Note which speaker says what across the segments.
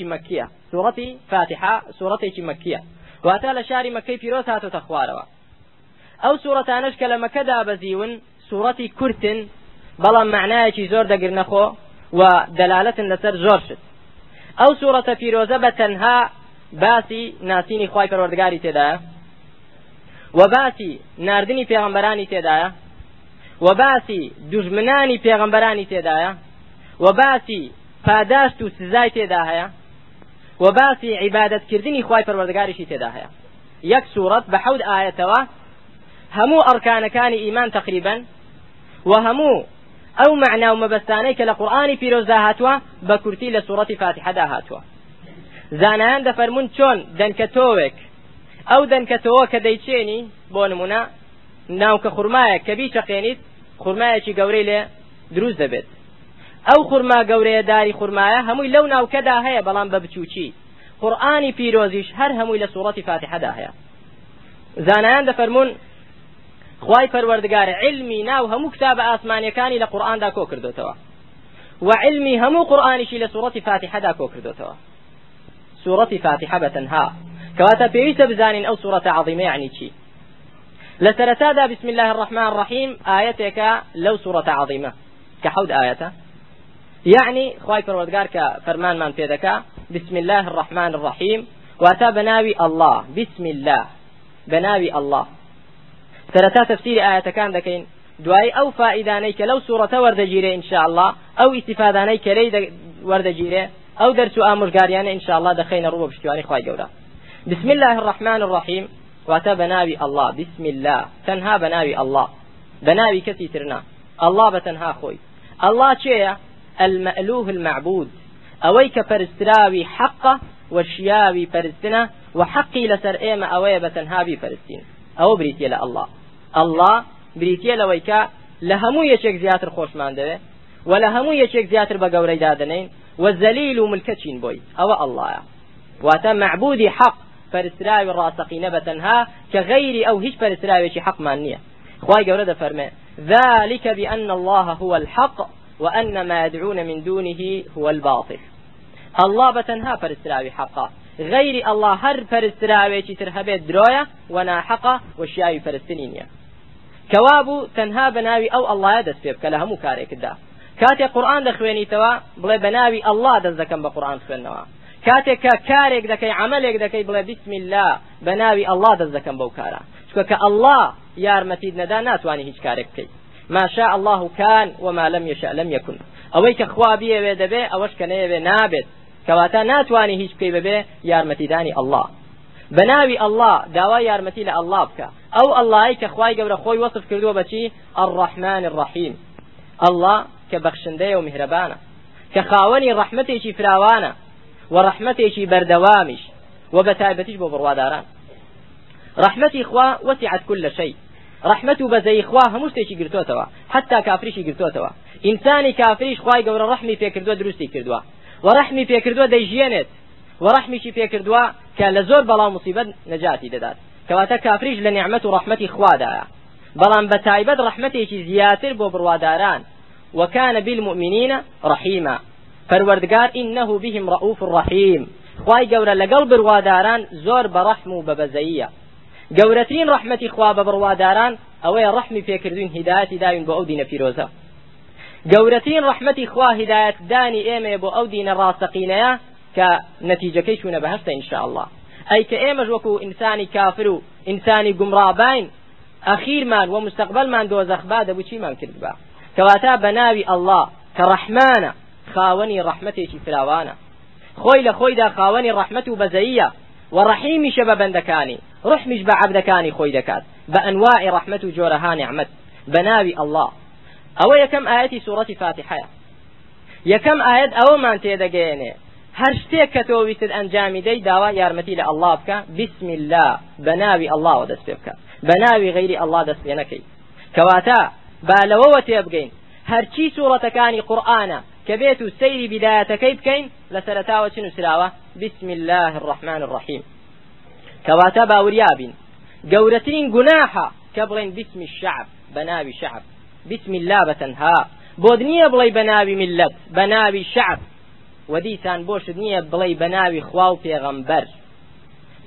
Speaker 1: مكية سورة فاتحة سورة مكية واتە لە شاری مەکەی پیرۆز هاتۆتە خوارەوە. ئەو سوورەتانش کە لە مەکەدا بەزیون سوورەتی کورتن بەڵام معنایەکی زۆر دەگرنەخۆ و دەلالەتن لەسەر زۆر شت. ئەو سوورەتە پیرۆزە بە تەنها باسی ناسینی خوای پەروەردگاری تێدایە و باسی ناردنی پێغەمبەرانی تێدایە و باسی دوژمنانی پێغەمبەرانی تێدایە و باسی پاداشت و سزای تێدا هەیە و باسی عیبادەتکردنی خوای پەروەردگاریشی تێدا هەیە یەک سوورەت بە حەوت ئایەتەوە هەموو ئەرکانەکانی ئیمان تقریبا و هەموو ئەو معنا و مەبەستانەی کە لە قورئانی پیرۆزدا هاتووە بە کورتی لە سوورەتی فاتحەدا هاتووە زانایان دەفەرموون چۆن دەنکەتۆوێک ئەو دەنکەتەوە کە دەیچێنی بۆ نمونە ناوکە خورمایە کە بیچەقێنیت خورمایەکی گەورەی لێ دروست دەبێت. ئەو خورما گەورەیە داری خورمایە هەمووی لەو ناوکەدا هەیە بەڵام بە بچووکی قورئانی پیرۆزیش هەر هەمووی لە سوورەتی فاتحەدا هەیە. زانایان دەفەرموون خوای پەروەردگارە علمی ناو هەموو کتابە ئاسمانیەکانی لە قورئاندا کۆ کردوتەوە. وعلمی هەموو قورئانیشی لە سوورەتی فاتحەدا کۆ کردوتەوە. سوورەتی فاتحە بەتەنها. کەواتە پێویستە بزانین ئەو سوورەتە عظیمە یعنی چی؟ لە سەرەتادا بسم الله الرحمن ئاەتێکە لەو سوڕەتە عظیمە کە حەود ئاەتە يعني خواي پروردگار كا فرمان من بيدكا بسم الله الرحمن الرحيم. واتا بناوي الله. بسم الله. بناوي الله. سرتا تفسير آية كان دكين. دوای ئەو فائدانەی کە لەو سوورەتە وەردەگیرێ انشاءله ئەو ئیسیفادانەی کەرەی وەردەگیرێ ئەو دەرس و ئامۆژگاریانە انشاءله دەخینە ڕوو بە پشتیوانی خی گەورە بسم الله الرحمن الرحيم. واتە بەناوی الله. بسم الله. تەنها بەناوی الله. بەناوی کەسی ترنا. الله بەتەنها خۆی الله چێە المألوه المعبود. ئەوەی کە پەرستراوی حەقە وەشیاوی پەرستنە و حەقی لەسەر ئێمە ئەوەیە بە تەنهابی پەرستین ئەوە بریتە لە الله الله بریتە لەوەی کە لە هەموو یەکێک زیاتر خۆشمان دەوێت و لە هەموو یەکێک زیاتر بە گەورەی دادنین و زەلیل و پەرستراوی ڕاستەقینە بە تەنها کە غەیری ئەو هیچ پەرستراوێکی حەقمان نییە. خی گەورە دەفەرمێ ذلك بأن الله هو الحق وأن ما يدعون من دونه هو الباطل. الله بتنها فرستراوي حقا. غير الله هر فرستراوي ترهبت درويا ونا حقا وشياوي فرستنينيا كوابو تنها بناوي أو الله يدس بيب كلا همو كاريك دا. كاتي قرآن دخويني توا بڵێ بەناوی الله بە قورآن خوێندنەوە کە کارێک دەکەی عملێک دەکەی بڵێ بسم الله. بەناوی الله دەست دەکەم بەو کارە چکە کە الله یارمەتیت نەدا ناتوانانی هیچ کارێک الله كان وما لم يشاء لم يكن. ئەوەی کە خوا بیەوێ دەبێ ئەوەش کە نەیەوێ نابێت کەواتە ناتوانانی هیچ بکەی ببێ یارمەتیدانی الله. بەناوی الله یارمەتی لە الله بکە ئەو اللهی کە خوای گەورە خۆی وەصف کردووە بەچی الرحمن الرحیم الله کە بەخشندەیە و میهرەبانە کە خاوەنی و ڕەحمەتێکی بەردەوامیش و بە تایبەتیش بۆ بڕواداران. خوا وسعت كل شيء. ڕحمت و بەزەی خوا هەموو شتێکی گرتوتەوە حتا کافریشی گرتوتەوە. ئینسانی کافریش خوای گەورە ڕحمی پێکردووە دروستی کردووە. و ڕحمی پێکردووە دەیژێنێت و ڕحمیشی پێکردووە کە لە زۆر بەڵام مصیبەت نەجاتی دەدات. کەواتە کافریش لە نیعممەت و ڕحمەتی خوادایە. بەڵام بە تایبەت ڕحمەتێکی زیاتر بۆ بڕواداران. وكان بالمؤمنين رحيما پروردگار إنه بهم رؤوف رحيم خواي گەورە لەگەڵ بڕواداران زۆر بەڕەحم و بەبەزەیە گەورەترین ڕەحمەتی خوا بە بڕواداران ئەوەیە ڕەحمی پێکردوین هیداەتی داوین بۆ ئەو دینە پیرۆزە گەورەترین ڕەحمەتی خوا هیدایەت دانی ئێمە بۆ ئەو دینە ڕاستەقینەیە کە نەتیجەکەی چوونە بەهشتە ئینشاءالله ئەی کە ئێمەش وەکو ئینسانی کافر و ئینسانی گومڕابین ئەخیرمان و مستقبلمان دۆزەخبا دەبوو چیمان کرد بە کەواتە بە ناوی ئەلله کە خاوەنی ڕەحمەتێکی فراوانە خۆی لە خۆیدا خاوەنی ڕەحمەت و بەزەیە وڕحیمیشە بە بەندەکانی ڕحمیش بە عبدەکانی خۆی دەکات بە ئەنواعی ڕەحمەت و جۆرەها نعمت. بە ناوی ئەلله ئەوە یەکەم ئاەتی سوورەتی فاتحەیە یەکەم ئایەت ئەوەمان تێدەگەیەنێ هەر شتێک کە تۆ ویست ئەنجامی دەی داوا یارمەتی لە ئەلله بکە بسم الله. بە ناوی ئەلله دەست پێ بکە بە ناوی غەیری ئەلله دەست پێ نەکەی کەواتە با لەوەوە تێبگەین هەرچی سوورەتەکانی قورئانە کە بێت و سەیری بیدایەتەکەی بکەین لە سەرتاوە چ نووسراوە بسم الله الرحمن الرحیم کەواتە باوریابین گەورەترین گوناحە کە بڵێن بسم الشعب بەناوی شعب. بسم الله نییە بڵێ بە ناوی ملت بە ناوی شعب. و دیسان بۆشت نییە بڵێ بە ناوی خوا و پێغەمبەر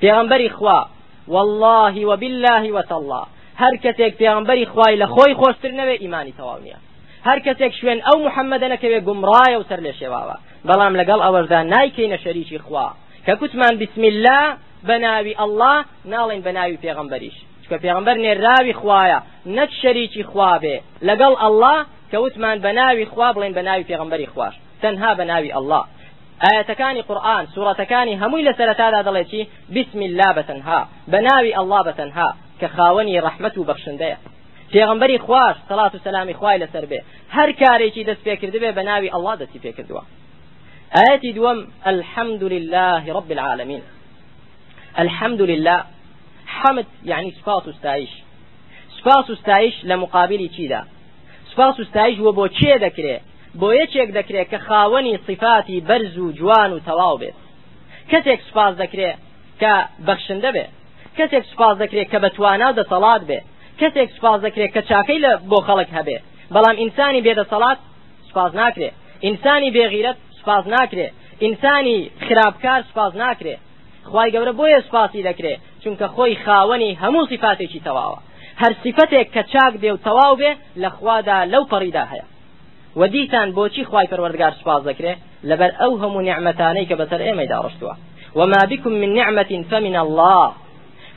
Speaker 1: پێغەمبەری خوا والله وبالله وتالله. هەر کەسێک پێغەمبەری خوای لە خۆی خۆشتر نەوێ ئیمانی هەر کەسێک شوێن ئەو محەممەدە نەکەوێ گومڕایە و سەر لێ شێواوە. بەڵام لەگەڵ ئەوەشدا نایکەینە شەریکی خوا. کە کوتمان بسم الله بە ناوی ئەله ناڵێن بە ناوی پێغەمبەریش کە پێغمبەر نێراوی خوایە نەک شەریکی بێ. لەگەڵ ئەله کەوتمان بە ناوی خوا بڵێن بە ناوی پێغمبەری خوش تەنها بە ناوی ئەله ئاەتەکانی قورآن سوورەتەکانی هەمووی لە سەرەتادا بسم الله بە ناوی ئەله بەتەنها کە خاوەنی ڕەحمەت پێغمبەری خوش سەڵات و سەلامی خوای لەسەر بێ. هەر کارێکی دەست پێکردبێ بە ناوی ئەله دەستی پێکردووە آياتي دوم الحمد لله رب العالمين الحمد لله حمد يعني سپاس و ستایش. سپاس و ستایش لە مقابلی چیدا؟ سپاس و ستایش وە بۆ چێ دەکرێت بۆ یەکێک دەکرێت کە خاوەنی صفاتی بەرز و جوان و تەواو بێت کەسێک سپاس دەکرێت کە بەخشندە بێت کەسێک سپاس دەکرێت کە بەتوانا دەسەڵات بێت کەسێک سپاس دەکرێت کە چاکەی لە بۆ خەڵک هەبێ. بەڵام ئینسانی بێدەسەڵات سپاس ناکرێت ئینسانی بێغیرەت سپاس ناکرێت ئینسانی خراپکار سپاس ناکرێت خی گەورە بۆیە سپاسی دەکرێت چونکە خۆی خاوەنی هەموو سیفاتێکی تەواوە. هەر سیفەتێک کە چاک دێ و تەواو بێ لە خوادا لەو پەڕیدا هەیە. و دیتان بۆچی خی پەروەردگار سپاس دەکرێت لەبەر ئەو هەموو نعمەتانەی کە بەسەر ئێمەدا ڕشتووە وما بكم من نعمة فمن الله.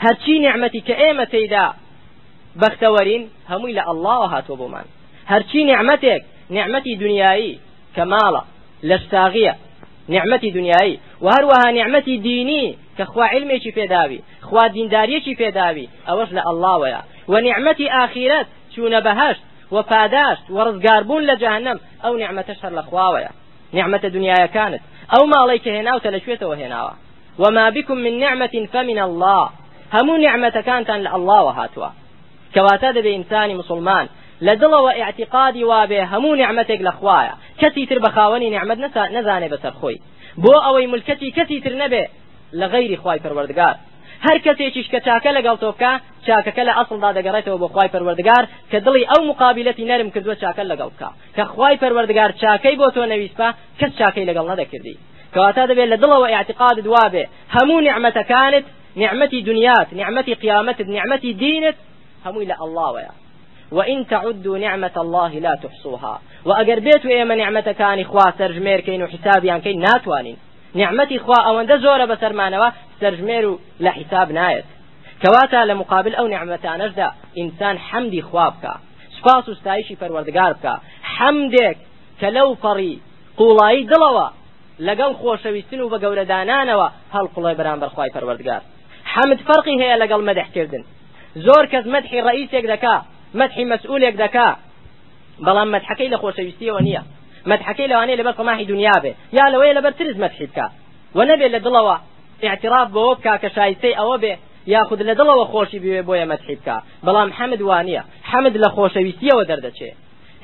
Speaker 1: هەرچی نعمەتی کە ئێمە تێیدا بەختەوەرین هەمووی لە الله هاتووە بۆمان هەرچی نعمەتێک نعمەتی دنیایی کە ماڵە لەشتاغیە نعمەتی دنیایی و هەروەها نعمەتی دینی کە خوا علمێکی پێداوی خوا دینداریەکی پێداوی ئەوەش لە ئەللاوەیە و نعمەتی ئاخیرەت چوونە بەهشت و پاداشت و ڕزگاربوون لە جەهنم ئەو نعمەتەش هەر لە خواوەیە. نعمەتە دنیایەکانت. ئەو ماڵی کە هێناوتە لەکوێتەوە هێناوە. وما بكم من نعمة فمن الله. هەموو نعمەتەکانتان لە ئەللاوە هاتووە. کەواتە دەبێ ئینسانی مسلمان. لە دڵەوە اعتقادی وابێ هەموو نعمەتێک لە خوایە کەسی تر بە خاوەنی نعمەت نەزانێ بەسەر خۆی بۆ ئەوەی ملکەتی کەسی تر نەبێ لە غەیری خوای پەروەردگار هەر کەسێکیش کە چاکە لەگەڵ تۆ بکە چاکەکە لە ئەسڵدا دەگەڕێتەوە بۆ خوای پەروەردگار کە دڵی ئەو مقابلەتی نەرم کردووە چاکە لەگەڵ بکە کە خوای پەروەردگار چاکەی بۆ تۆ نەویستە کەس چاکەی لەگەڵ نەدەکردی کەواتە دەبێت لە دڵەوە اعتقاد دوابێ هەموو نعمەتەکانت نعمەتی دنیات نعمەتی دینت هەمووی لە ئەڵڵاوەیە وإن تعدوا نعمة الله لا تحصوها. وأجر بيت إيما نعمة كان خوا سرجمير كين وحسابيان كين ناتوانين. نعمتي خوا أوان زورة بسرمانوا سرجمير لا حساب نايت. كواتا لمقابل أو نعمتان أجدا إنسان حمدي خوابك سپاس و ستایشی پەروەردگار بکە حەمدێک کە لەو پەڕی قوڵایی دڵەوە لەگەڵ خۆشەویستن و بە گەورەدانانەوە هەڵقڵی بەرامبەر خوای پەروەردگار حەمد فەرقی هەیە لەگەڵ مەدەحکردن زۆر کەس مەدحی ڕئیسێک دەکا مدحی مەسئولێک دەکا بەڵام مدحەکەی لە خۆشەویستیەوە نییە. مدحەکەی لەوانەیە لەبەر قماحی دنیا بێ. یا لەوەیە لەبەر ترز مدحی بکە و نەبێت لە دڵەوە. اعتراف بەوە بکا کە شایستەی ئەوە بێ یاخود لە دڵەوە خۆشی بوێ بۆیە مدحی بکە بەڵام حەمد وانە حەمد لە خۆشەویستیەوە دەردەچێ.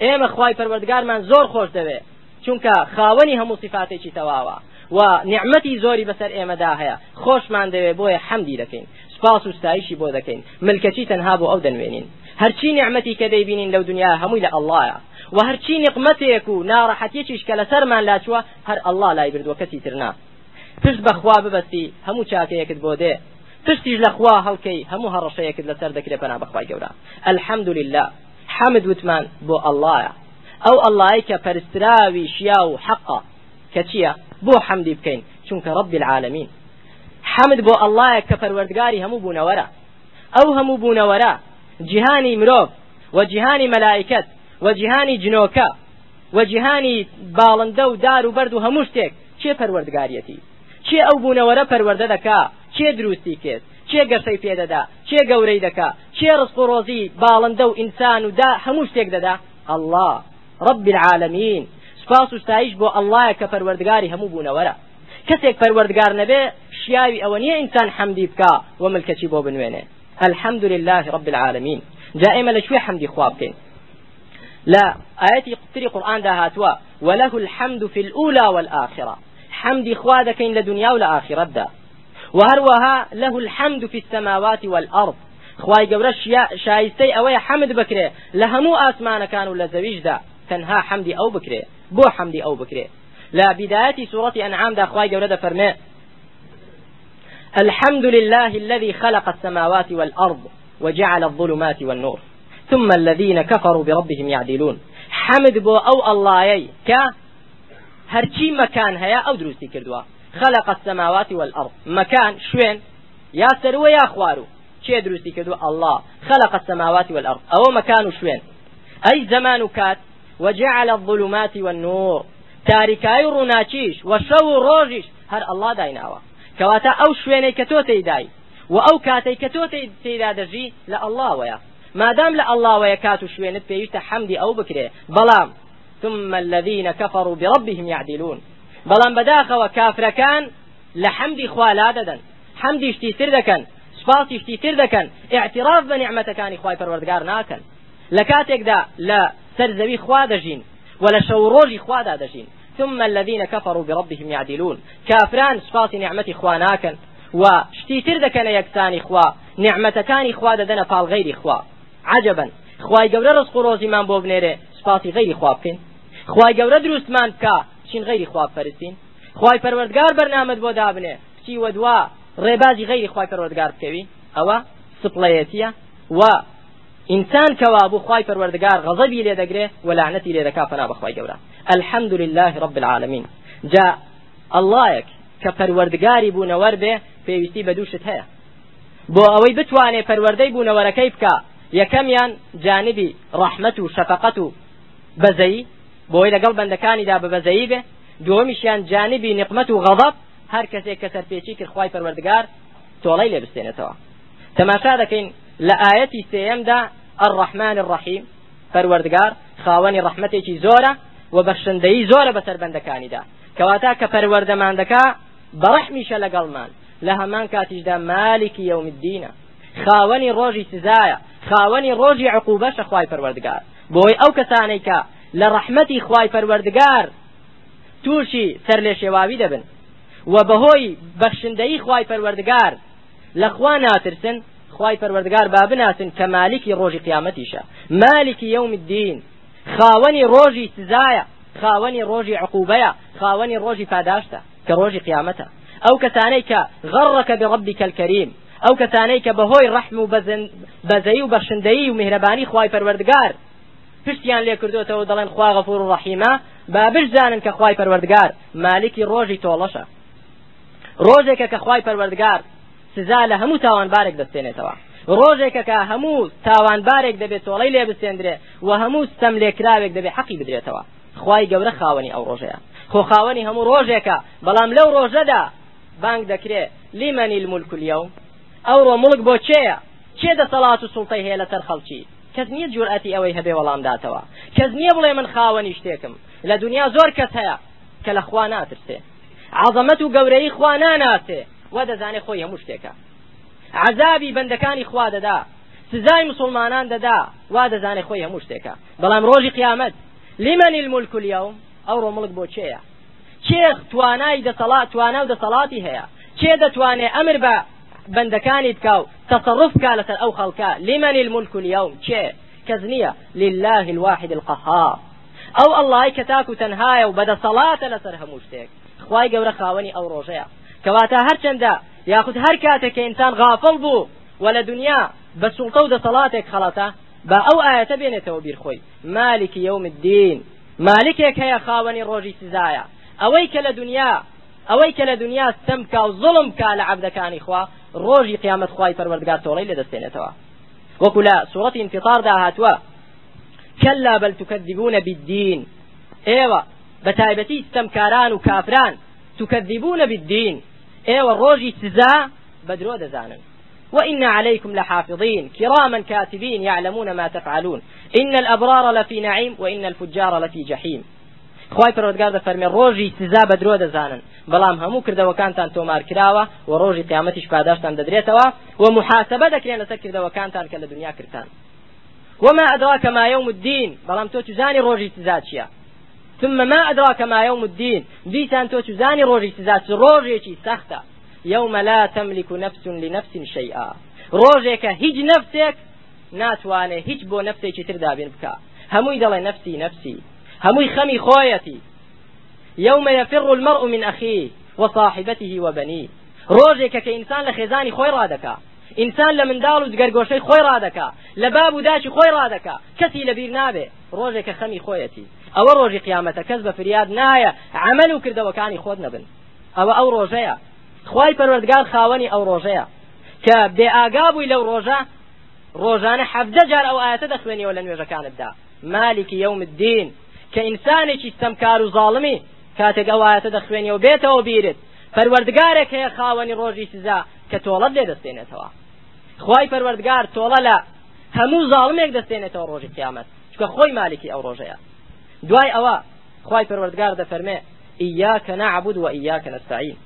Speaker 1: ئێمە خوای پەروەردگارمان زۆر خۆش دەوێ. چونکە خاوەنی هەموو صفاتێکی تەواوە. و نعمەتی زۆری بەسەر ئێمەدا هەیە خۆشمان دەوێ بۆیە حەمدی دەکەین. سپاس و ستایشی بۆ دەکەین ملکەچی تەنها بۆ ئەو دەنوێنین هەرچی نعمەتی کە دەیبینین لەو دنیا هەمووی لە ئەڵایە و هەرچی نقمەتێک و ناڕەحەتیەکیش کە لەسەرمان لاچووە هەر ئەلله لای بردووە کەسی ترنا پشت بەخوا ببەستی هەموو چاکەیەکت بۆ دێ پشتیش لەخوا هەڵکەی هەموو هەڕەشەیەکت لەسەر دەکرێت پەنا بەخوای گەورە الحەمد لله حەمد وتمان بۆ ئەلایە ئەو ئەلای کە پەرستراوی شیا و حەقا کە چییە بۆ حەمدی بکەین چونکە ڕب العالمین حەمد بۆ ئەلایە کە پەروەردگاری هەموو بوونەوەرە ئەو هەموو بوونەوەرە جیهانی مرۆڤ و جیهانی مەلایکت و جیهانی جنۆکە و جیهانی باڵندە و دار و بەرد و هەموو شتێک. چێ پەروەردگاریەتی؟ چێ ئەو بوونەوەرە پەروەردە دەکا؟ چێ دروستی کرد چێ گەشەی پێدەدا چێ گەورەی دەکا؟ چێ ڕسق دا هەموو شتێک الله رب العالمین. سپاس و ستایش بۆ ئەڵایە کە پەروەردگاری هەموو بوونەوەرە کەسێک پەروەردگار نەبێ شیاوی ئەوە نییە ئینسان حەمدی بکە و ملکەچی الحمد لله رب العالمين دائما لشوي حمدي خوابكين لا آياتي قتري قرآن ده هاتوا وله الحمد في الأولى والآخرة. حمدي خوادكين لدنيا والآخرة ده وهروها له الحمد في السماوات والأرض. خواي قورا شايستي أوي حمد بكري لهمو آسمان كانوا لزويج ده تەنها حەمدی ئەو بکرێ بۆ حەمدی ئەو بکرێ. لا بداية سورة أنعام دا خواي جورة فرمي الحمد لله الذي خلق السماوات والأرض وجعل الظلمات والنور. ثم الذين كفروا بربهم يعدلون. حمد بو أو الله ك هرچی مكان هيا أو دروستي كردوا. خلق السماوات والأرض. مكان شوين. يا سروا يا خوارو. چێ دروستی کردو الله. خلق السماوات والأرض. أو مكان شوين. أي زمان كات. وجعل الظلمات والنور. تاریکای ڕووناچیش و شەو و ڕۆژیش هەر ئەلله دایناوە کەواتە ئەو شوێنەی کە تۆ تێدای و ئەو کاتەی کە تۆ تێدا دەژی لە ئەللاوەیە مادام لە ئەللاوەیە کات و شوێنت پێویستە حەمدی ئەو بکرێ. ثم الذين كفروا بربهم يعدلون. بەڵام بەداخەوە کافرەکان لە حەمدی خوا لا دەدەن. حەمدیشتی تر سپاسیشتی تر دەکەن اعتراف بە نیعمەتەکانی خوای پەروەردگار ناکەن. لە کاتێکدا لە سەرزەوی خوا دەژین ولا شو روجي خوادا دشين ثم الذين كفروا بربهم يعدلون. كافران سپاس نعمتي خواناكن وشتي تر دكن يكساني خوا. نعمتكاني خوا ددن فال غير خوا. عجبا. خوای گەورە ڕزق و ڕۆزیمان بۆ بنێرێ سپاسی غیری خوا بکەین خوای گەورە دروستمان بکە چین غیری خوا بپەرستین خوای پەروەردگار بەرنامەت بۆ دابنێ بچی وە دوا ڕێبازی غیری خوای پەروەردگار بکەوی و ئینسان کەوا بوو خی پەروەردگار غەزەبی لێ دەگرێ و لعنەتی لێ دەکا فنا بەخوای گەورە. الحمد لله رب العالمين جا اللهەک کە پەروەردگاری بوونەوەەر بێ پێویستی بە دووشت هەیە. بۆ ئەوەی بتوانێ پەروەردەی بوونەوەرەکەی بکە یەکەمیان جانبی ڕەحمەت و شەفقەت و بەزەیی بۆی لەگەڵ بەندەکانیدا بە بەزەیی بێ دووەمیشیان جانبی نقمەت و غەضب هەر کەسێک کە سەرپێچی کرد خوای پەروەردگار تۆڵەی لێ بستێنێتەوە. تەماشا دەکەین لە ئاەتی سێەمدا الرحمن الرحیم. پەروەردگار خاوەنی ڕەحمەتێکی زۆرە و بەخشندەی زۆرە بەسەر بەندەکانیدا کەواتە کە پەروەردەمان دەکا بەڕەحمیشە لەگەڵمان. لە هەمان کاتیشدا مالکی یوم الدینە خاوەنی ڕۆژی سزایە. خاوەنی ڕۆژی عقوبەشە خوای پەروەردگار. بۆی ئەو کەسانەی کە لە ڕەحمەتی خوای پەروەردگار تووشی سەر لێ شێواوی دەبن و بەهۆی بەخشندەی خوای پەروەردگار لە خوا ناترسن خوای پەروەردگار با بناسن کە مالکی ڕۆژی قیامەتیشە. مالکی یوم الدین خاوەنی ڕۆژی سزایە خاوەنی ڕۆژی عقوبەیە خاوەنی ڕۆژی پاداشتە کە ڕۆژی قیامەتە. ئەو کەسانەی کە غەڕەکە بڕبیکە الکەریم ئەو کەسانەی کە بەهۆی ڕەحم و بەزەی و بەخشندەیی و میهرەبانی خوای پەروەردگار پشتیان لێ کردوێتەوە دەڵێن خوا غەفور و ڕەحیمە با بشزانن کە خوای پەروەردگار مالکی ڕۆژی تۆڵەشە. ڕۆژێکە کە خوای پەروەردگار سزا لە هەموو تاوانبارێک دەستێنێتەوە. ڕۆژێکە کە هەموو تاوانبارێک دەبێت تۆڵی لێ بستێندرێ و هەموو ستەم لێکراوێک دەبێت حەقی بدرێتەوە. خی گەورە خاوەنی ئەو ڕۆژەیە. خۆ خاوەنی هەموو ڕۆژێکە بەڵام لەو ڕۆژەدا بانگ دەکرێت لیمەنی الملک اليوم؟ ئەو ڕۆ مڵک بۆ چێە؟ چێ دەسەڵات و سوڵتەی هەیە لەسەر خەڵکی؟ کەس نییە جورئەتی ئەوەی هەبێ وەڵام داتەوە. کەس نییە بڵێ من خاوەنی شتێکم. لە دنیا زۆر کەس هەیە کە لە خوا ناترسێ. عظەمەت و گەورەی خوا ناناسێ. وا دەزانێ خۆی هەموو شتێکە. عذابی بەندەکانی خوا دەدا سزای مسلمانان دەدا وا دەزانێت خۆی هەموو شتێکە. بەڵام ڕۆژی قیامەت لیمەنی الملک اليوم؟ ئەو ڕۆمڵک بۆ چێە؟ چێ توانای دەسەڵات توانە و دەسەڵاتی هەیە؟ چێ دەتوانێت ئەمر بە بەندەکانی بکە و تصرف کا لەسەر ئەو خەڵکە؟ لیمەنی الملک اليوم چێ؟ کەس نییە. لله الواحد القهار. ئەو ئەڵی کە تاکو تەنهایە و بەدەسەڵاتە لەسەر هەموو شتێک. خوای گەورە خاوەنی ئەو ڕۆژەیە. کەواتە هەرچەندە یاخود هەر کاتێک کە ئینسان غافڵ بوو و لە دنیا بە سوڵتە و دەسەڵاتێک با ئەو ئاەتە بێنێتەوە بیرخۆی مالکی یوم الدین. مالکێک هەیە خاوەنی ڕۆژی سزایە ئەوەی کە لە دنیا ئەوەی کە لە دنیا ستەم کا و زڵم کا لە عەبدەکانی خوا ڕۆژی لەدەستێنێتەوە وەکو لە سوڕەتی انفطاردا هاتووە كلا بل تكذبون بالدين أيوه بتايبتي استمكاران وكافران تكذبون بالدين. ئێوە ڕۆژی سزا بەدرۆ دەزانن وإن عليكم لحافظين. كراما كاتبين يعلمون ما تفعلون. إن الأبرار لفي نعيم وإن الفجار لفي جحيم. خی پەرۆدگار دەفەرمێ ڕۆژی سزا بە درۆ دەزانن بەڵام هەموو کردەوەکانتان تۆمار کراوە و ڕۆژی قیامەتیش پاداشتان دەدرێتەوە و محاسبە دەکرێن لەسەر کردەوەکانتان کە لە دنیا کردان وما أدراك ما يوم الدين بەڵام تۆ تزانی ڕۆژی سزا چییە ثم ما أدراك ما يوم الدين. دیسان تۆ تزانی ڕۆژی سزا ڕۆژی سەختە. يوم لا تملك نفس لنفس شيئا. ڕۆژێک هیچ نەفسێک ناتوانێ هیچ بۆ نفسێکی تر دابێن بکە هەمووی دەڵێ نفسی نفسی هەمووی خەمی خۆیەتی يوم يفر المرء من أخيه وصاحبته وبنيه. ڕۆژێکە کە ئینسان لە خێزانی خۆی ڕادەکا ئینسان لە منداڵ و جگەرگۆشەی خۆی ڕادەکا لە باب و داچی خۆی ڕادەکا کەسی لەبیر نابێ ڕۆژێکە خەمی خۆیەتی ئەوە ڕۆژی قیامەتە کەس بە فریاد نایە عمل و کردەوەکانی خۆت نەبن. ئەوە ئەو ڕۆژەیە. خی پەروەردگار خاوەنی ئەو ڕۆژەیە. کە بێ ئاگا بووی لەو ڕۆژە ڕۆژانە حەفدە جار ئەو ئاەتە دەخوێنیەوە لە نوێژەکانتدا. مالکی یوم الدین کە ئینسانێکی ستەمکار و زاڵمی کاتێک ئەو ئاەتە دەخوێنیەوە بێتەوە بیرت. پەروەردگارێک هەیە خاوەنی ڕۆژی سزا کە تۆڵەت لێ دەستێنێتەوە. خی پەروەردگار تۆڵە لە هەموو زاڵمێک دەستێنێتەوە ڕۆژی قیامەت. چکە خۆی مالکی ئەو ڕۆژەیە. دوای ئەوە خی پەروەردگار دەفەرمێ ئیاکە نعبود و ئیاکە نستعین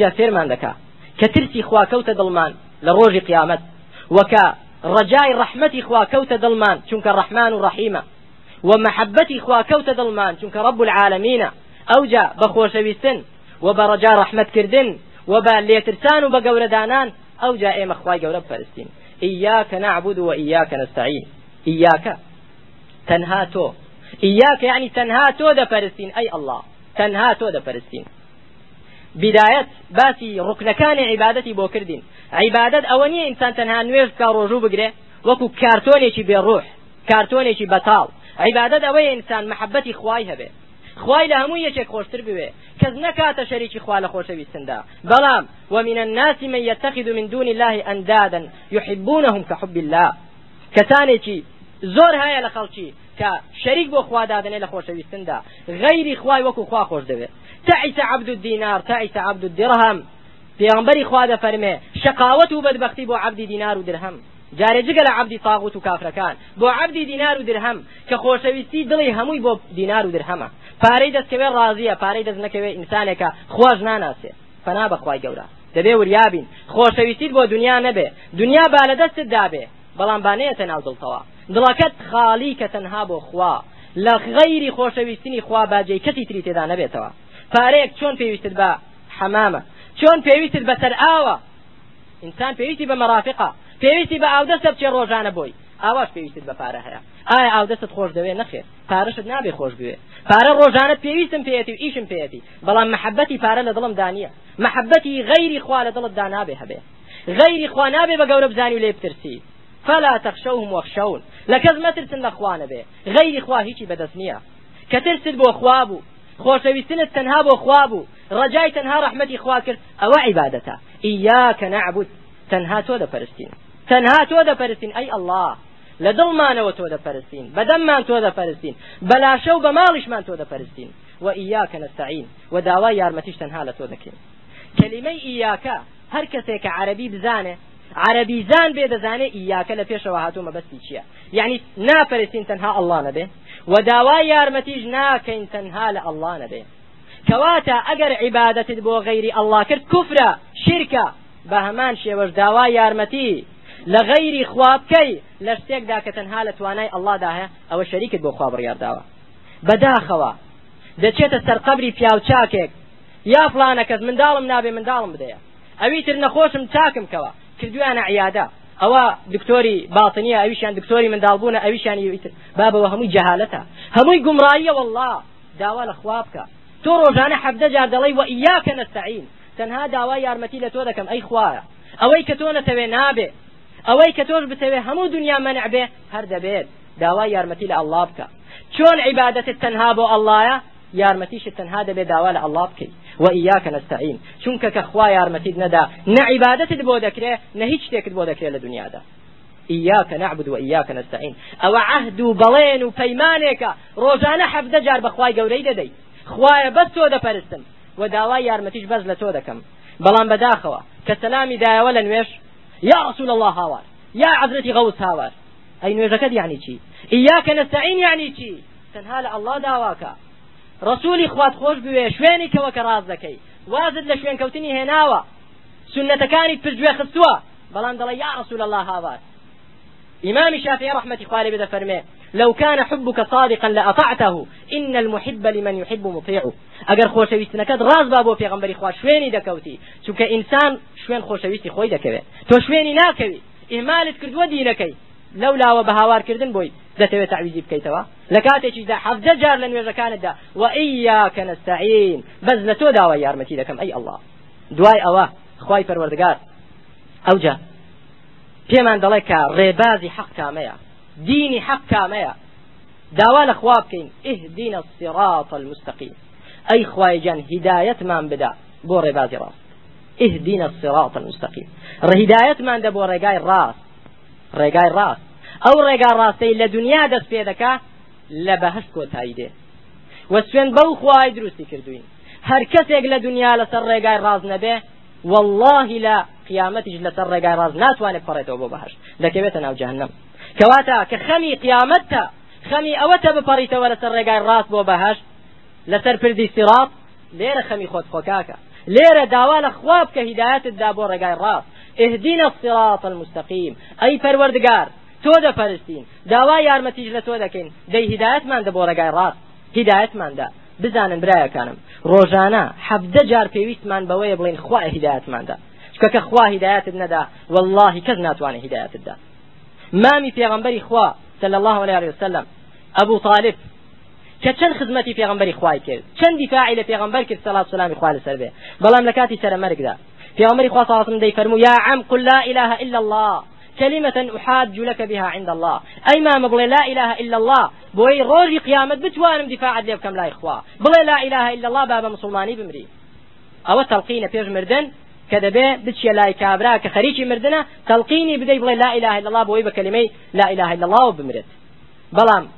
Speaker 1: جا فێرمان دەکا کە ترسی خوا کەوتە دڵمان لە ڕۆژی قیامەت وەکە ڕجای ڕەحمەتی خوا کەوتە دڵمان چونکە ڕەحمان و ڕەحیمە ومحەبەتی خوا کەوتە دڵمان چونکە ڕب العالمینە. ئەوجا بەخۆشەویستن و بە ڕجا ڕەحمەتکردن و بە لێترسان و بە گەورەدانان ئەو جا ئێمە خوای گەورە بپەرستین. إياك نعبد وإياك نستعين. إياك؟ تەنها تۆ إياك یەعنی تەنها تۆ دەپەرستین ئەی ئەڵڵا تەنها تۆ دەپەرستین بیدایەت باسی ڕوکنەکانی عیبادەتی بۆ کردین عیبادەت ئەو نییە ئینسان تەنها نوێژ کا ڕۆژوو بگرێ وەکو کارتۆنێکی بێ ڕوح کارتۆنێکی بەتاڵ. عیبادەت ئەوەیە ئینسان محەبەتی خوای هەبێ. خوای لە هەموو یەکێک خۆشتر بوێ کەس نەکاتە شەریکی خوا لە خۆشەویستندا بەڵام ومن الناس من يتخذ من دون الله أندادا يحبونهم كحب الله. کەسانێکی زۆر هەیە لە خەڵکی کە شەریک بۆ خوا دادنێ لە خۆشەویستندا. غەیری خوای وەکو خوا خۆش دەوێت. تعیس عبد الدینار تعیس عبد الدرهم پێغمبەری خوا دەفەرمێ شقاوت و بەدبختی بۆ عبدی دینار و درهم. جارێ جگە لە عبدی تاغوت و کافرەکان. بۆ عبدی دینار و درهم کە خۆشەویستی دڵی هەمووی بۆ دینار و درهمە پارەی دەستکەوێ ڕازیە پارەی دەست نەکەوێ ئینسانێکە خۆش ناناسێ فنا بەخوای گەورە. دەبێ وریابین. خۆشەویستیت بۆ دنیا نەبێ. دنیا با لە دەستت دابێ. بەڵام بانەیەتە ناو دڵتەوە دڵەکەت خاڵی کە تەنها بۆ خوا. لە غەیری خۆشەویستنی خوا باجەی کەسی تری تێدا نەبێتەوە. پارەیەک چۆن پێویستت بە حەمامە؟ چۆن پێویستت بەسەر ئاوە ئینسان پێویستی بە مەرافقە. پێویستی بە ئاودەستە بچێ ڕۆژانە بۆی. ئاواش پێویستت بە پارە هەیە. ئایا ئاودەستت خۆش دەوێت نەخێر. پارەشت نابێ خۆش بوێ. پارە ڕۆژانت پێویستم پێێتی و ئیشم پێێتی. بەڵام محەبەتی پارە لە دڵم دانیە. محەبەتی غەیری خوا لە دڵت دانابێ هەبێ. غەیری خوا نابێ بە گەورە بزانی و لێ بترسی. فلا تخشوهم واخشون. لكز ما ترسن لخوانه به غير خوا هیچی بدەست نییە. کە ترست بۆ خوا بوو خۆشەویستنت تەنها بۆ خوا بوو ڕجای تەنها ڕەحمەتی خوا کرد ئەوە عیبادەتە. ئیاکە نعبود تەنها تۆ دەپەرستین. تەنها تۆ دەپەرستین ئەی الله. لە دڵمانەوە تۆ دەپەرستین بەدەممان تۆ دەپەرستین بەلاشە و بە ماڵیشمان تۆ دەپەرستین. و ئیاکە نەستعین و داوای یارمەتیش تەنها لە تۆ کە عربی زان بێ دەزانێ ئیاکە لە پێشەوە هاتوومە بەستی چییە؟ یعنی ناپەرستین تەنها ئەڵڵا نەبێ. و داوای یارمەتیش ناکەین تەنها لە ئەڵڵا نەبێ. کەواتە ئەگەر عیبادەتت بۆ غەیری ئەڵڵا کرد کوفرە شیرکە. بە هەمان شێوەش داوای یارمەتی لە غەیری خوابکەی لە شتێکدا کە تەنها لە توانای ئەڵڵادا هەیە ئەوە شەریکت بۆ خوا بڕیارداوە بەداخەوە دەچێتە سەرقەبری پیاوچاکێک. یا فلانە کەس منداڵم نابێ منداڵم بدەیە. ئەوی تر نەخۆشم چاکم کەوە. کردویانە عیادا ئەوە دکتۆری باڵتنیە ئەویشیان دکتۆری منداڵبوونە ئەویشانی بابەوە هەمووی جەهالەتە هەمووی گومڕاییە والله داوا لە خوا بکە تۆ ڕۆژانە حەفدە جار دەڵی و ئیاکە نەستعین تەنها داوای یارمەتی لە تۆ دەکەم ئەی خوایە ئەوەی کە تۆ نەتەوێ نابێ ئەوەی کە تۆش بتەوێ هەموو دنیا منع لە ئەڵڵا بکە چۆن عیبادەتت تەنها بۆ ئەڵڵایە یارمەتیشت تەنها دەبێت داوا لە ئەڵڵا بکەیت وإياك نستعين. چونکە کە خوا یارمەتیت نەدا نە عیبادەتت بۆ دەکرێ نە هیچ شتێکت بۆ دەکرێت إياك نعبد وإياك نستعين. ئەو عەهد بەڵێن وپەیمانە ڕۆژانە حەفدە جار بە خوای گەورەی دەدەی خوایا بەس تۆ دەپەرستم وداوای یارمەتیش بەس لە تۆ دەکەم. بەڵام بەداخەوە کە سەلامی دایەوە یا رسول الله هاوار یا عزرەتی غەوس هاوار. ئەی نوێژەکەت یعنی چی؟ ئیاکە نەستعین یعنی چی؟ تەنها لە ئەڵڵا ڕسوولی خوات خۆش بوێ شوێنی کەوە کە ڕاز وازت لە شوێن کەوتنی هێناوە سنەتەکانی پرگوێ خستووە بەڵام دەڵێ یا رسول الله هاوار إمام الشافعي رحمة الله بدا فرمي لو كان حبك صادقا لأطعته إن المحب لمن يحب مطيعه. أجر خوشويستنكد راز بابو في غنبري خوا شويني دكوتي چونکە ئینسان شوێن خۆشەویستی خۆی دەکەوێ تۆ شوێنی ناکەوی ئیهمالت کردووە دینەکەی لەو لاوە بە هاوارکردن بۆی دەتەوێت تعویزی بکەیتەوە؟ لە کاتێکیدا حەفدە جار لە نوێژەکانتدا وإياك نستعين بەس لە تۆ داوای یارمەتی دەکەم. ئەی ئەڵڵا دوای ئەوە خوای پەروەردگار. ئەوجا پێمان دەڵێ کە ڕێبازی حەق کامەیە دینی حەق کامەیە داوا لە خوا بکەین. اهدنا الصراط المستقيم ئەی خوای جان هدایەتمان بدا بۆ ڕێبازی ڕاست. اهدنا الصراط المستقيم هدایەتمان دە بۆ ڕێگای ڕاست. ڕێگای ڕاست. ئەو ڕێگا ڕاستەی لە دنیا دەست پێ دەکا لە بەهشت کۆتایی دێ. وە سوێن بەو خوای دروستی کردوین. هەر کەسێک لە دنیا لەسەر ڕێگای ڕاست نەبێ والله لە قیامەتیش لەسەر ڕێگای ڕاست ناتوانێت پەڕێتەوە بۆ بەهشت. دەکەوێتە ناو جەهنەم کەواتە کە خەمی قیامەتە خەمی ئەوەتە بپەڕیتەوە لەسەر ڕێگای ڕاست بۆ بەهشت لەسەر پردی سیڕات لێرە خەمی خۆت خۆکاکە. لێرە داوا لە خواب کە هیدایەتتدا بۆ ڕێگای ڕاست اهدنا الصراط المستقيم ئەی پەروەردگار تۆ دەپەرستین. داوا یارمەتیش لە تۆ دەکەین. دەی هیدایەتمان دە بۆ ڕێگای ڕاست. هیدایەتماندا. بزانن برایەکانم. ڕۆژانە حەفدە جار پێویستمان بەوەیە بڵین خوا هیدایەتماندا. چکە خوا هیدایەتت نەدا. والله کەس ناتوانێت هیدایەتتدا مامی پێغەمبەری خوا صلى الله عليه وسلم أبو طالب کە چەند خزمەتی پێغمبەری خوای کرد؟ چەند دیفاعی لە پێغمبەر کرد سەڵات سەلامی خوا لەسەر بێ؟ بەڵام لە کاتی سەر مەرگدا پێغمبەری خوا صلاتم دەی فەرموو یا عم قل لا إله إلا الله. كلمة أحاج لك بها عند الله. ئەی مامە بڵێ لا إله إلا الله بۆ ئەوەی ڕۆژی قیامەت بتوانم دیفاعت لێ بکەم لای خوا. بڵێ لا إله إلا الله با بە مسوڵمانی بمری. ئەو تەلقینی پێش مردن كدبه بتشي لا كابرا كخريجي مردنا تلقيني بدي بلي لا إله إلا الله بوي بكلمي لا إله إلا الله وبمرت. بلام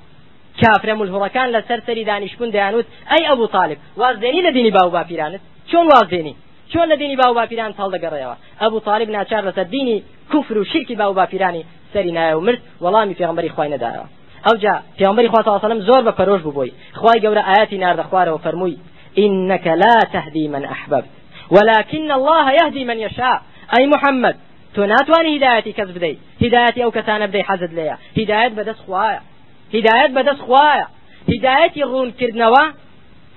Speaker 1: کافرە ملهوڕەکان لە سەر سەری دانیشتبوون دەیانوت ئەی ئەبوو طالب وازدێنی لە دینی باو باپیرانت چۆن وازدێنی چۆن لە دینی باو باپیران هەڵدەگەڕێەوە ئەبوو طالب ناچار لەسەر دینی کوفر و شرکی باو باپیرانی سەری نایە و مرد وەڵامی پێغمبەری خوای نەدایەوە. ئەوجا پێغمبەری خوا سەلەم زۆر بە پەرۆش بووبووی خوای گەورە ئاەتی ناردە خوارەوە فەرمووی إنك لا تهدي من أحببت ولكن الله يهدي من يشاء. ئەی محمد تۆ ناتوانی هدایەتی کەس بدەی هدایەتی ئەو کەسانە بدەی حەزت لێیە هدایەت بەدەست خوایە هدایەت بەدەست خوایە. هدایەتی ڕوونکردنەوە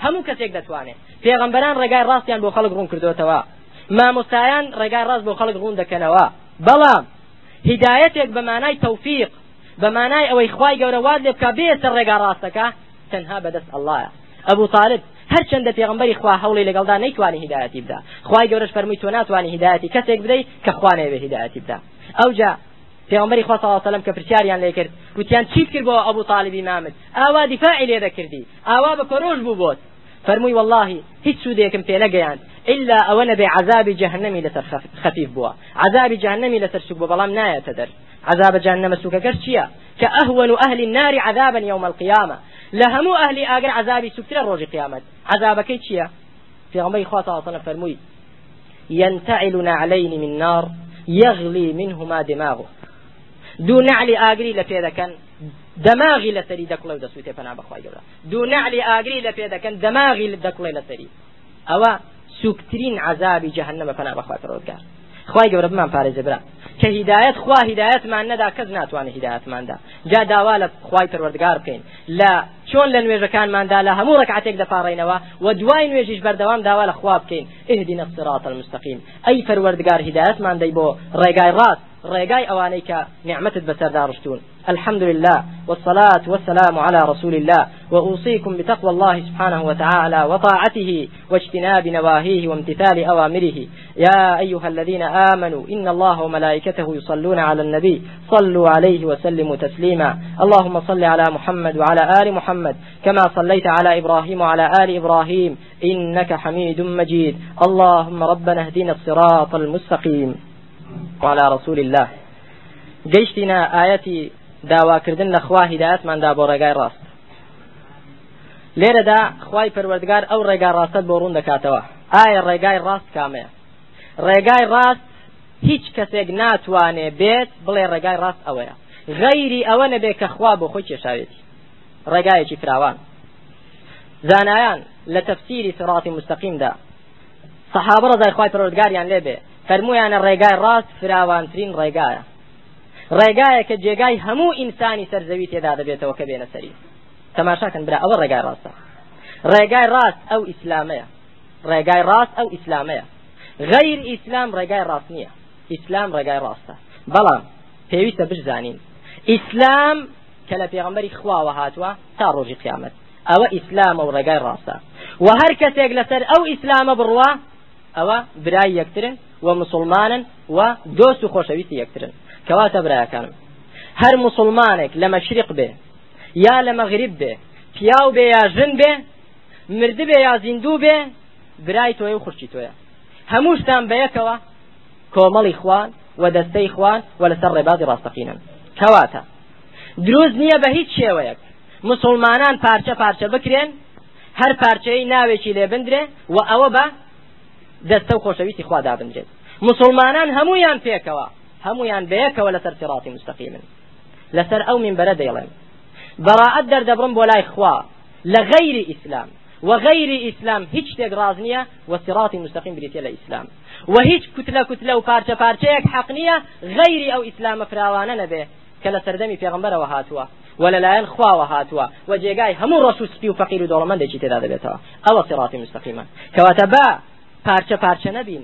Speaker 1: هەموو کەسێک دەتوانێت. پێغەمبەران ڕێگای ڕاستیان بۆ خەڵک ڕوون کردوێتەوە مامۆستایان ڕێگای ڕاست بۆ خەڵک ڕوون دەکەنەوە. بەڵام هدایەتێک بە مانای تەوفیق بە مانای ئەوەی خوای گەورە واد لێ بکە بێتە ڕێگا ڕاستەکە تەنها بەدەست ئەڵڵایە ئەبوو طالب هەر چەندە پێغمبەری خوا هەوڵی لەگەڵدا نەیتوانی هدایەتی بدا. خوای گەورەش فەرمی تۆ ناتوانی هدایەتی کەسێک بدەیت کە خوا نەیەوێ هدایەتی بدا. ئەوجا پێغمبەری خوا صلی الله علیه و سلم کە پرسیاریان لێ کرد گوتیان چیت کرد بۆ ئەبوو طالبی مامد ئاوا دیفاعی لێ ئاوا بە پەرۆش بوو بۆت. فەرمووی والله هیچ سوودێکم پێ نەگەیاند إلا ئەوە نەبێ عذابی جهنمی لەسەر خەفیف بووە عذابی جهنمی لەسەر سوک بوو بەڵام نایەتە عذاب جهنم چییە کە ئەهون أهل النار عذابا يوم القيامة. لهمو أهل آگر عذابی سوکترە ڕۆژی قیامەت عذابەکەی چییە پێغمبەری خوا وسلم فەرمووی ينتعل نعلين من نار يغلي منهما دماغه. ئاگری لە پێ دەکەن دەماغی لەسەری دەکڵێ و دەسووتێ پەنا بەخوای گەورە. دوو نعلی ئاگری لە پێ دەکەن دەماغی دەکڵێ لەسەری ئەوە سوکترین عذابی جەهنەمە پەنا بەخوای پەروەردگار خوای گەورە بمان پارێزە برا. کە هیدایەت خوا هیدایەتمان نەدا کەس ناتوانێت هیدایەتماندا. جا داوا لە خوای پەروەردگار بکەین. لە چۆن لە نوێژەکانماندا لە هەموو ڕکعتێک دەپاڕێنەوە و دوای نوێژیش بەردەوام داوا لە خوا بکەین. اهدنا الصراط المستقيم. ئەی پەروەردگار هیدایەتمان دەی بۆ ڕێگای ڕاست. ڕێگای ئەوانەی کە نعمتت بەسەرداڕشتون الحمد لله والصلاة والسلام على رسول الله. وأوصيكم بتقوى الله سبحانه وتعالى وطاعته واجتناب نواهيه وامتثال أوامره. يا أيها الذين آمنوا إن الله وملائكته يصلون على النبي صلوا عليه وسلموا تسليما. اللهم صل على محمد وعلى آل محمد كما صليت على إبراهيم وعلى آل إبراهيم. إنك حميد مجيد. اللهم ربنا اهدنا الصراط المستقيم. وعلى رسول الله. گەیشتینە ئاەتی داواکردن لە خوا هیدایەتماندا بۆ ڕێگای ڕاست. لێرەدا خوای پەروەردگار ئەو ڕێگا ڕاستت بۆ ڕوون دەکاتەوە. ئایا ڕێگای ڕاست کامەیە؟ ڕێگای ڕاست هیچ کەسێک ناتوانێ بێت بڵێ ڕێگای ڕاست ئەوەیە. غەیری ئەوە نەبێ کە خوا بۆ خۆی کێشاوێتی. ڕێگایەکی فراوان. زانایان لە تەفسیری سیڕاتی موستەقیمدا. سەحابە ڕزای خوای پەروەردگاریان لێبێ فەرمویانە ڕێگای ڕاست فراوانترین ڕێگایە. ڕێگایە کە جێگای هەموو ئینسانی سەرزەوی تێدا دەبێتەوە کە بێنە سەری تەماشاکەن برا ئەوە ڕێگای ڕاستە. ڕێگای ڕاست ئەو ئیسلامەیە. ڕێگای ڕاست ئەو ئیسلامەیە. غەیر ئیسلام ڕێگای ڕاست نییە. ئیسلام ڕێگای ڕاستە. بەڵام پێویستە بشزانین ئیسلام کە لە پێغمبەری خواوە هاتووە تا ڕۆژی قیامەت. ئەوە ئیسلامە و ڕێگای ڕاستە. و هەر کەسێک لەسەر ئەو ئیسلامە بڕوە ئەوە برای یەکترن و مسلمانن و دۆست و خۆشەویستی یەکترن. کەواتە برایەکانم. هەر مسلمانێک لە مەشرق بێ یا لە مەغریب بێ پیاو بێ یا ژن بێ مردە بێ یا زیندوو بێ برای تۆی و خوشتی تۆیە. هەمووشتان بەیەکەوە کۆمەڵی خوان و دەستەی خوان و لەسەر ڕێبازی ڕاستەقینن. کەواتە. دروست نییە بە هیچ شێوەیەک. مسلمانان پارچە پارچە بکرێن هەر پارچەی ناوێکی لێ بندرێ و ئەوە بە دەستە و خۆشەویستی خوادا بندرێت مسلمانان هەمویان پێکەوە هەمویان بەیەکەوە لەسەر سراتی مستەقیمن. لەسەر ئەو منبەرە دەیڵێن. بەڕاعەت دەردەبڕم بۆ لای خوا لە غەیری ئیسلام. وغير إسلام هیچ شتێک ڕاز نییە وسراتی مستقیم بریتە لە ئیسلام. و هیچ کوتلە کوتلە و پارچە پارچەیەک حەق نییە غەیری ئەو ئیسلامە فراوانە نەبێ کە لە سەردەمی پێغمبەرەوە هاتووە. ولەلایەن خواوە هاتووە. و جێگای هەموو ڕسوسپی و فەقیر و دەوڵەمەندێکی تێدا دەبێتەوە. ئەوە سراتی مستقیمە کەواتە با پارچە پارچە نەبین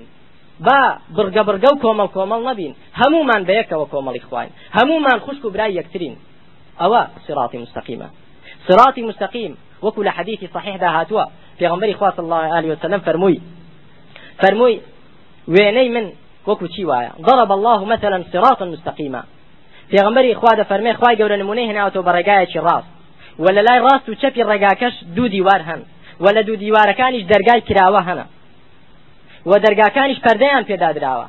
Speaker 1: با برگە برگە و کۆمەڵ کۆمەڵ نەبین هەمومان بەیەکەوە کۆمەڵی خوین هەمومان خوشک و برای یەکترین. ئەوە سراتی مستقیمە سراتی مستقیم وەکو لە حەدیثی صحیحدا هاتووە. پێغمبەری خوا صلی الله عليه وسلم فەرمووی فەرمووی وێنەی من وەکو چی وایە؟ ضرب الله مثلا صراطا مستقيما. پێغمبەری خوا دەفەرمێ خوای گەورە نمونەی هێناوەتەوە بە ڕێگایەکی ڕاست. و لە لای ڕاست و چەپی ڕێگاکەش دوو دیوار هەن. و لە دوو دیوارەکانیش دەرگای و دەرگاکانیش پەردەیان پێدا درراوە.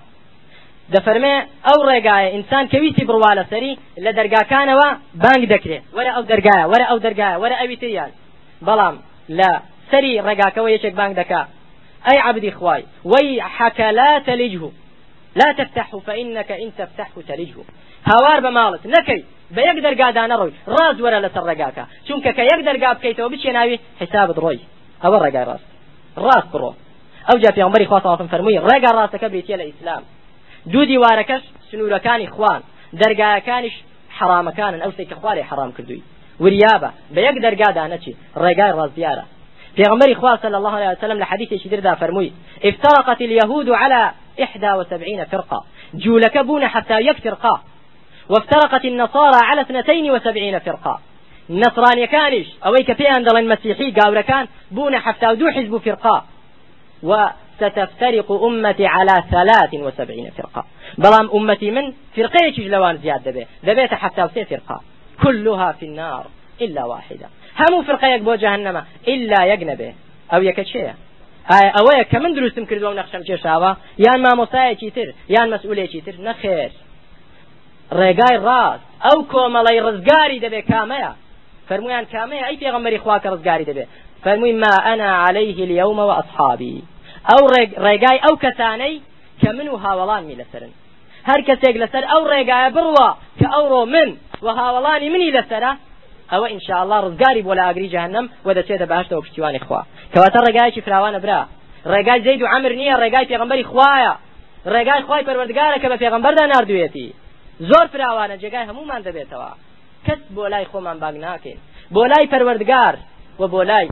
Speaker 1: دەفەرمێ ئەو ڕێگایە ئینسان کەویستی بڕوا لە سەری لە دەرگاکانەوە بانگ دەکرێت وەرە ئەو دەرگایە وەرە ئەو دەرگایە وەرە ئەوی تریان. بەڵام لە سەری ڕێگاکەوە یەکێک بانگ دەکا. ئەی عبدی خوای ويحك لا تلجه لا تفتح فإنك إن تفتح تلجه هاوار بماڵت نەکەی بە یەک دەرگادا نەڕۆی ڕاز وەرە لەسەر ڕێگاکە. چونکە کە یەک دەرگا بکەیتەوە بچێناوی حسابت ڕۆی. ئەوە ڕێگای ڕاست. ڕاست بڕۆ. أو جا في عمري خواصة فرموي رقا رأسك بريتي الإسلام دوو دیوارەکەش سنوورەکانی خوان دەرگایەکانیش حرامەکانن ئەو سێکە خوارێ حرام کردووی وریابە بە یەک دەرگادا نەچی ڕێگای ڕازدیارە پیغمبر خوا صلى الله عليه وسلم لحديث شدير دا فرموي افترقت اليهود على 71 فرقة. جولك بون حتى يفترقا. وافترقت النصارى على 72 فرقة. نصران كانش أويك في أندل المسيحي قاول كان بون حتى دو حزب فرقة. ستفترق أمتي على ثلاث وسبعين فرقة. بلام أمتي من فرقة جلوان زياد دبي دبيت حتى وسي فرقة. كلها في النار إلا واحدة. همو فرقة يكبو جهنم إلا يجنبه أو يكتشيه ئایا ئەوەیە کە من دروستم کردووە و نەخشم کێشاوە یان مامۆسایەکی تر یان مەسئولێکی تر نەخێر ڕێگای ڕاست ئەو کۆمەڵی ڕزگاری دەبێت کامەیە فەرمویان کامەیە ئەی پێغەمبەری خواکە ڕزگاری دەبێت فەرمووی ما ئەنا عليه اليوم وأصحابي. ئەو ڕێگای ئەو کەسانەی کە من و هاوڵانمی لەسرن هەر کەسێک لەسەر ئەو ڕێگایە بڕوە کە ئەوڕۆ من و هاوڵانی منی لەسرە ئەوە ئینشاءله ڕزگاری بۆ لە ئاگری جهنم و دەچێتە باشتەوە پشتیوانی خوا. کەواتە ڕێگایکی فراوانە برا. ڕێگای زەید و عمر نییە ڕێگای پێغمبەری خوایە ڕێگای خی پەروەردگارە کە بە پێغمبەردا نردوێتی زۆر فراوانە جێگای هەمومان دەبێتەوە کەس بۆ لای خۆمان باگ ناکەین بۆ لای پەروەردگار و بۆ لای